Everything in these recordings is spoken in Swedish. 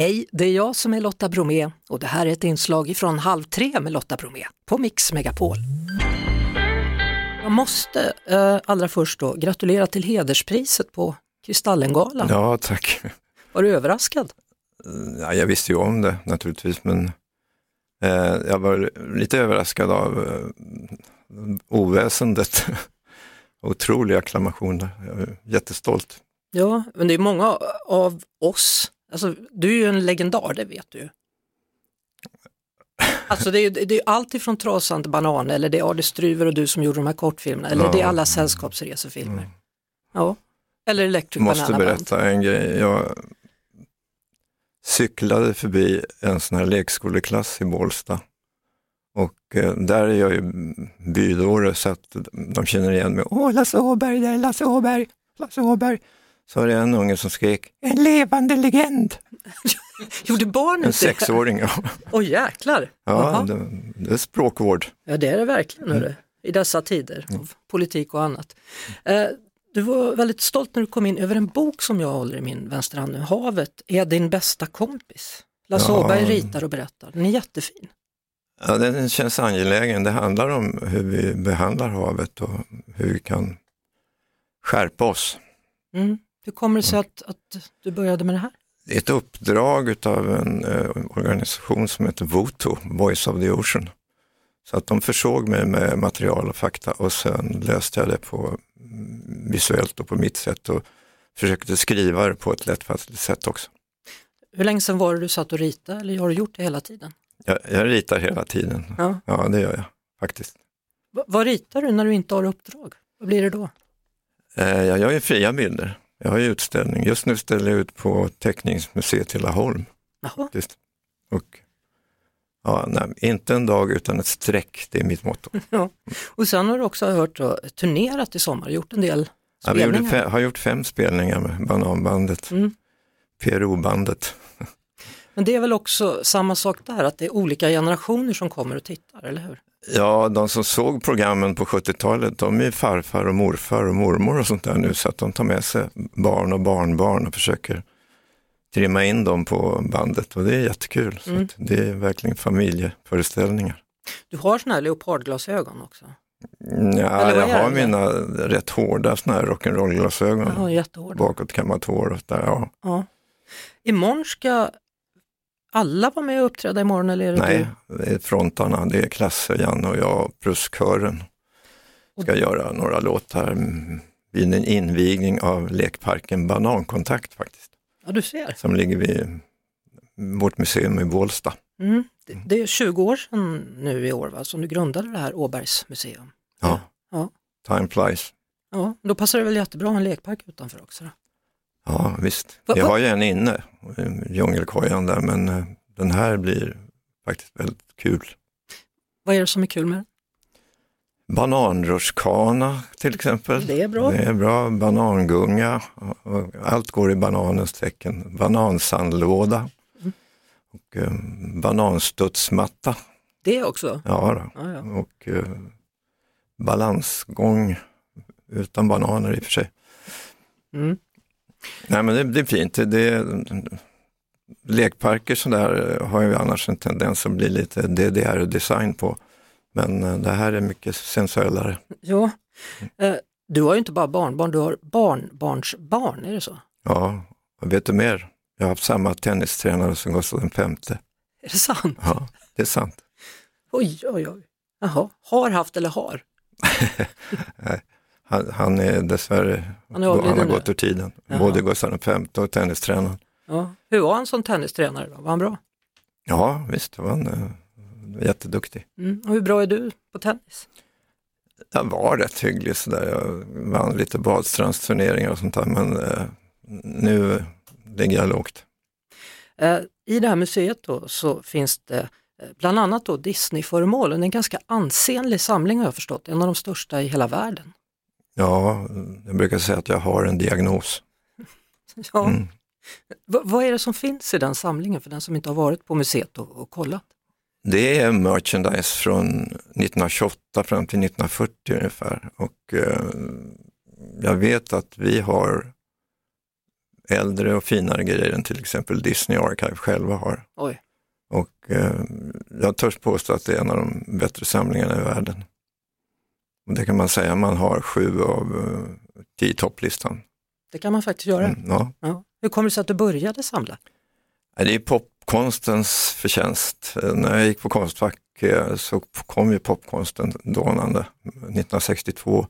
Hej, det är jag som är Lotta Bromé och det här är ett inslag från Halv tre med Lotta Bromé på Mix Megapol. Jag måste eh, allra först då gratulera till hederspriset på Kristallengalan. Ja, tack. Var du överraskad? Ja, jag visste ju om det naturligtvis, men eh, jag var lite överraskad av eh, oväsendet. Otrolig acklamation. Jag är jättestolt. Ja, men det är många av oss, alltså du är ju en legendar, det vet du ju. Alltså det är ju det är allt ifrån Trasande banan eller det är Ade Struver och du som gjorde de här kortfilmerna eller Ja. det är alla sällskapsresefilmer. Ja, eller Electric Måste Banana Band. berätta en grej. Jag cyklade förbi en sån här lekskoleklass i Bålsta. Och eh, där är jag ju bydåre så att de känner igen mig. Åh, Lasse Åberg, där är Lasse Åberg, Lasse Åberg. Så var det en unge som skrek, en levande legend. Gjorde barnet En det? sexåring, ja. Åh jäklar! ja det, det är språkvård. Ja det är det verkligen hörru, i dessa tider av politik och annat. Eh, du var väldigt stolt när du kom in över en bok som jag håller i min vänstra hand nu. Havet är din bästa kompis. Lasse Ja. Åberg ritar och berättar. Den är jättefin. Ja, den känns angelägen. Det handlar om hur vi behandlar havet och hur vi kan skärpa oss. Mm. Hur kommer det sig att, att du började med det här? Ett uppdrag av en eh, organisation som heter VOTO, Voice of the Ocean. Så att de försåg mig med material och fakta och sen löste jag det på mm, visuellt och på mitt sätt och försökte skriva det på ett lättfattligt sätt också. Hur länge sedan var det du satt och ritade eller har du gjort det hela tiden? Jag, jag ritar hela tiden. Ja. Ja, det gör jag faktiskt. Va- vad ritar du när du inte har uppdrag? Vad blir det då? Eh, jag gör ju fria bilder. Jag har ju utställning. Just nu ställer jag ut på Teckningsmuseet i Laholm. Och, ja, nej, inte en dag utan ett streck, det är mitt motto. Och sen har du också hört då, turnerat i sommar, gjort en del Ja, vi gjorde spelningar. fe- har gjort fem spelningar med Bananbandet, Mm. PRO-bandet. Men det är väl också samma sak där, att det är olika generationer som kommer och tittar, eller hur? Ja, de som såg programmen på 70-talet, de är farfar och morfar och mormor och sånt där nu, så att de tar med sig barn och barnbarn och försöker trimma in dem på bandet och det är jättekul. Så Mm. att det är verkligen familjeföreställningar. Du har såna här leopardglasögon också. Ja, jag har det? mina rätt hårda såna här rock'n'roll-glasögon. Ja, jättehårda. bakåtkammat hår och där, ja. Ja. Imorgon ska alla vara med och uppträda imorgon eller är det Nej, det är frontarna, det är Klasse, Janne och jag plus kören. Ska göra några låtar mm, vid en invigning av lekparken Banankontakt faktiskt, Ja, du ser. som ligger vid vårt museum i Bålsta. Mm. Det, det är 20 år sedan nu i år va, som du grundade det här Åbergs museum. Ja, Ja. time flies. Ja, då passar det väl jättebra att ha en lekpark utanför också. Då. Ja, visst. Va- Jag va- har ju en inne, djungelkojan där, men eh, den här blir faktiskt väldigt kul. Vad är det som är kul med den? Bananrutschkana till exempel. Det är bra. Det är bra. Banangunga. Allt går i bananens tecken. Banansandlåda. Mm. Och eh, bananstudsmatta. Det också? Ja, då. Ja, ja. Och eh, balansgång utan bananer i och för sig. Mm. Nej men det, det är fint. Det, lekparker sådär eh, har ju annars en tendens att bli lite DDR-design på. Men eh, det här är mycket sensuellare. Ja. Eh, du har ju inte bara barnbarn, du har barnbarnsbarn, är det så? Ja, och vet du mer? Jag har haft samma tennistränare som Gustav V. Är det sant? Ja, det är sant. Oj, oj, oj. Jaha, har haft eller har? Han, han är dessvärre, Han är han har nu. gått ur tiden. Jaha. Både Gustav V och tennistränaren. Ja. Hur var han som tennistränare då? Var han bra? Ja, visst var han uh, jätteduktig. Mm. Och hur bra är du på tennis? Jag var rätt hygglig sådär. Jag vann lite badstrandsturneringar och sånt där, men eh, nu ligger jag lågt. Eh, I det här museet då, så finns det eh, bland annat då Disney-föremål. En ganska ansenlig samling har jag förstått, en av de största i hela världen. Ja, jag brukar säga att jag har en diagnos. Ja. Mm. Vad är det som finns i den samlingen för den som inte har varit på museet och, och kollat? Det är merchandise från 1928 fram till 1940 ungefär. Och eh, jag vet att vi har äldre och finare grejer än till exempel Disney Archive själva har. Oj. Och eh, jag törs påstå att det är en av de bättre samlingarna i världen. Det kan man säga, man har sju av eh, tio topplistan. Det kan man faktiskt göra. Mm, ja. Ja. Hur kommer det sig att du började samla? Det är popkonstens förtjänst. När jag gick på Konstfack så kom ju popkonsten dånande. 1962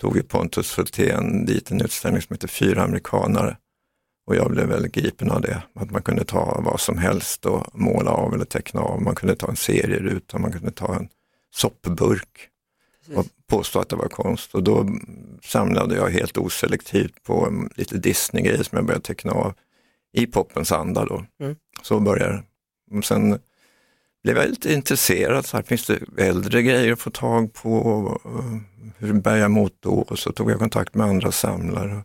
tog vi Pontus Hultén dit en utställning som heter Fyra amerikanare. Och jag blev väldigt gripen av det, att man kunde ta vad som helst och måla av eller teckna av. Man kunde ta en serieruta, man kunde ta en soppburk och påstå att det var konst. Och då samlade jag helt oselektivt på mm, lite Disney-grejer som jag började teckna av i popens anda då. Mm. Så började det. Och sen blev jag lite intresserad, så här, finns det äldre grejer att få tag på? Hur bär jag emot då? Och så tog jag kontakt med andra samlare.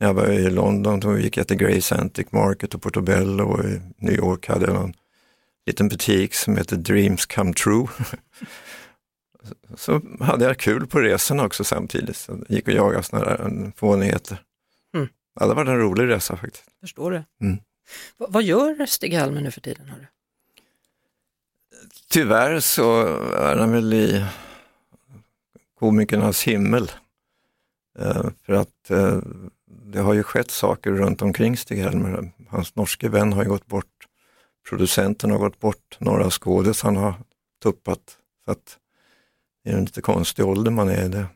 När jag var i London då gick jag till Grace Antique Market och Portobello och i New York hade jag en liten butik som heter Dreams Come True. så hade jag kul på resorna också samtidigt. Så jag gick och jagade sådana där fånigheter. Mm. Ja, det var en rolig resa faktiskt. Förstår det. Mm. Va- vad gör Stig-Helmer nu för tiden? Hörru? Tyvärr så är han väl i komikernas himmel. Eh, för att eh, det har ju skett saker runt omkring Stig-Helmer. Hans norske vän har ju gått bort, producenten har gått bort, några skådis han har tuppat. Så att det är en lite konstig ålder man är i det.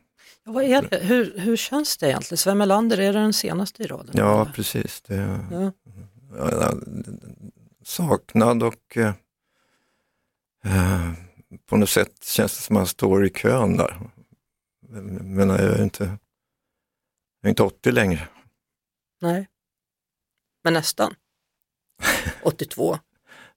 Ja, vad är det? Hur, hur känns det egentligen? Sven Melander, är det den senaste i raden? Ja, eller? precis. Det, ja. ja, saknad och eh, eh, på något sätt känns det som att man står i kön där. Men jag är inte, jag är inte 80 längre. Nej. Men nästan. 82.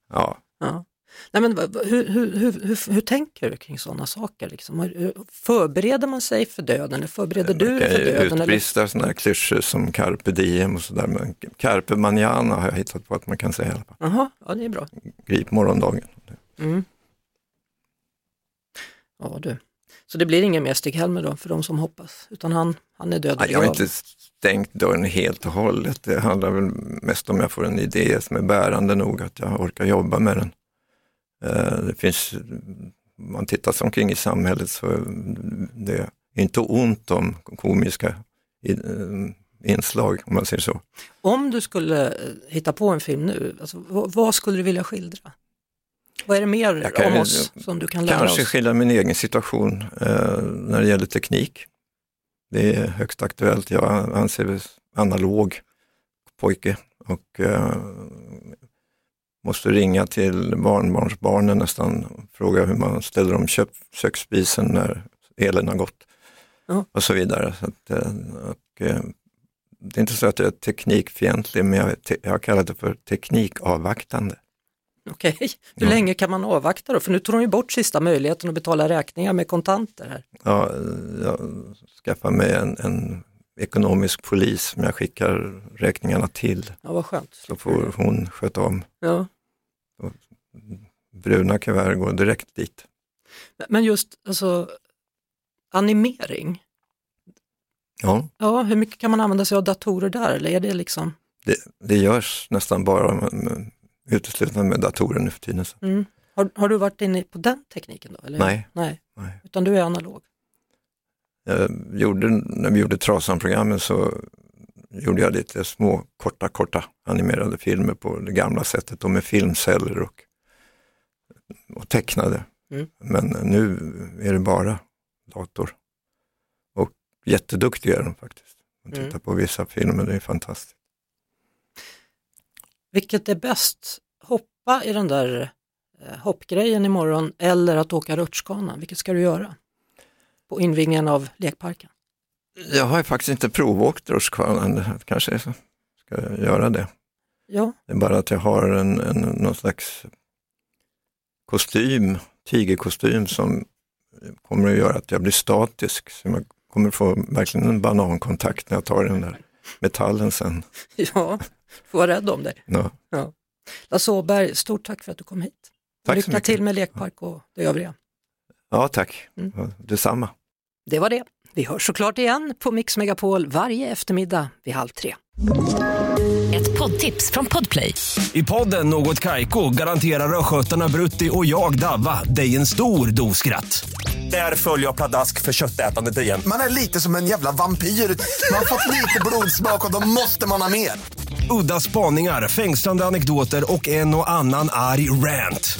Ja, Ja. Nej, men, hur, hur, hur, hur, tänker du kring sådana saker? Liksom? Hur- Förbereder man sig för döden? Eller förbereder du dig för döden? Utbrista sådana klyschor som carpe diem och sådär. Men carpe manana har jag hittat på att man kan säga i alla fall. Jaha, ja det är bra. Grip morgondagen. Mm. Ja du. Så det blir ingen mer Stig-Helmer då för de som hoppas, utan han, han är död Nej, jag har inte stängt dörren helt och hållet. Det handlar väl mest om jag får en idé som är bärande nog att jag orkar jobba med den. Eh, Det finns, man tittar sig omkring i samhället så det är inte ont om komiska eh, inslag om man säger så. Om du skulle eh, hitta på en film nu, alltså, vad, skulle du vilja skildra? Vad är det mer kan om oss som du kan lära Kanske oss? skilja min egen situation eh, när det gäller teknik. Det är högst aktuellt. Jag anser mig analog pojke och eh, måste ringa till barnbarnsbarnen nästan och fråga hur man ställer om köp, köksspisen när elen har gått Ja. och så vidare. Så att, eh, och, eh, det är inte så att jag är teknikfientlig, men jag, te- jag har kallat det för teknikavvaktande. Okej, hur Ja. länge kan man avvakta då? För nu tog de ju bort sista möjligheten att betala räkningar med kontanter här. Ja, jag skaffar mig en, en ekonomisk polis som jag skickar räkningarna till. Ja, vad skönt. Så får hon sköta om. Ja. Bruna kuvert går direkt dit. Men just alltså, animering, Ja, ja, hur mycket kan man använda sig av datorer där? Eller är det liksom, det, det görs nästan bara med, med, uteslutande med datorer nu för tiden. Mm. har, har du varit inne på den tekniken då? Eller? Nej. Nej, Nej. utan du är analog. Jag gjorde, när vi gjorde Trasan-programmen så gjorde jag lite små korta, korta animerade filmer på det gamla sättet och med filmceller och, och tecknade. Mm. Men nu är det bara dator. Och jätteduktiga är de faktiskt. Man tittar Mm. på vissa filmer, det är fantastiskt. Vilket är bäst? Hoppa i den där eh, hoppgrejen imorgon eller att åka rutschkana? Vilket ska du göra? På invigningen av lekparken? Jag har ju faktiskt inte provåkt rutschkanan, kanske jag ska göra det. Ja, Det är bara att jag har en, en, någon slags kostym, tigerkostym som kommer att göra att jag blir statisk. Så jag kommer få verkligen en banankontakt när jag tar den där metallen sen. ja, får vara rädd om dig. Ja. Lasse Åberg, stort tack för att du kom hit. Tack så Lycka till med lekpark och det övriga. Ja, tack. Mm. Ja, Detsamma. Det var det. Vi hörs såklart igen på Mix Megapol varje eftermiddag vid halv tre. poddtips från Podplay. I podden Något Kaiko garanterar östgötarna Brutti och jag, Davva, dig en stor dos skratt. Där följer jag pladask för köttätandet igen. Man är lite som en jävla vampyr. Man har fått lite blodsmak och då måste man ha mer. Udda spaningar, fängslande anekdoter och en och annan arg rant.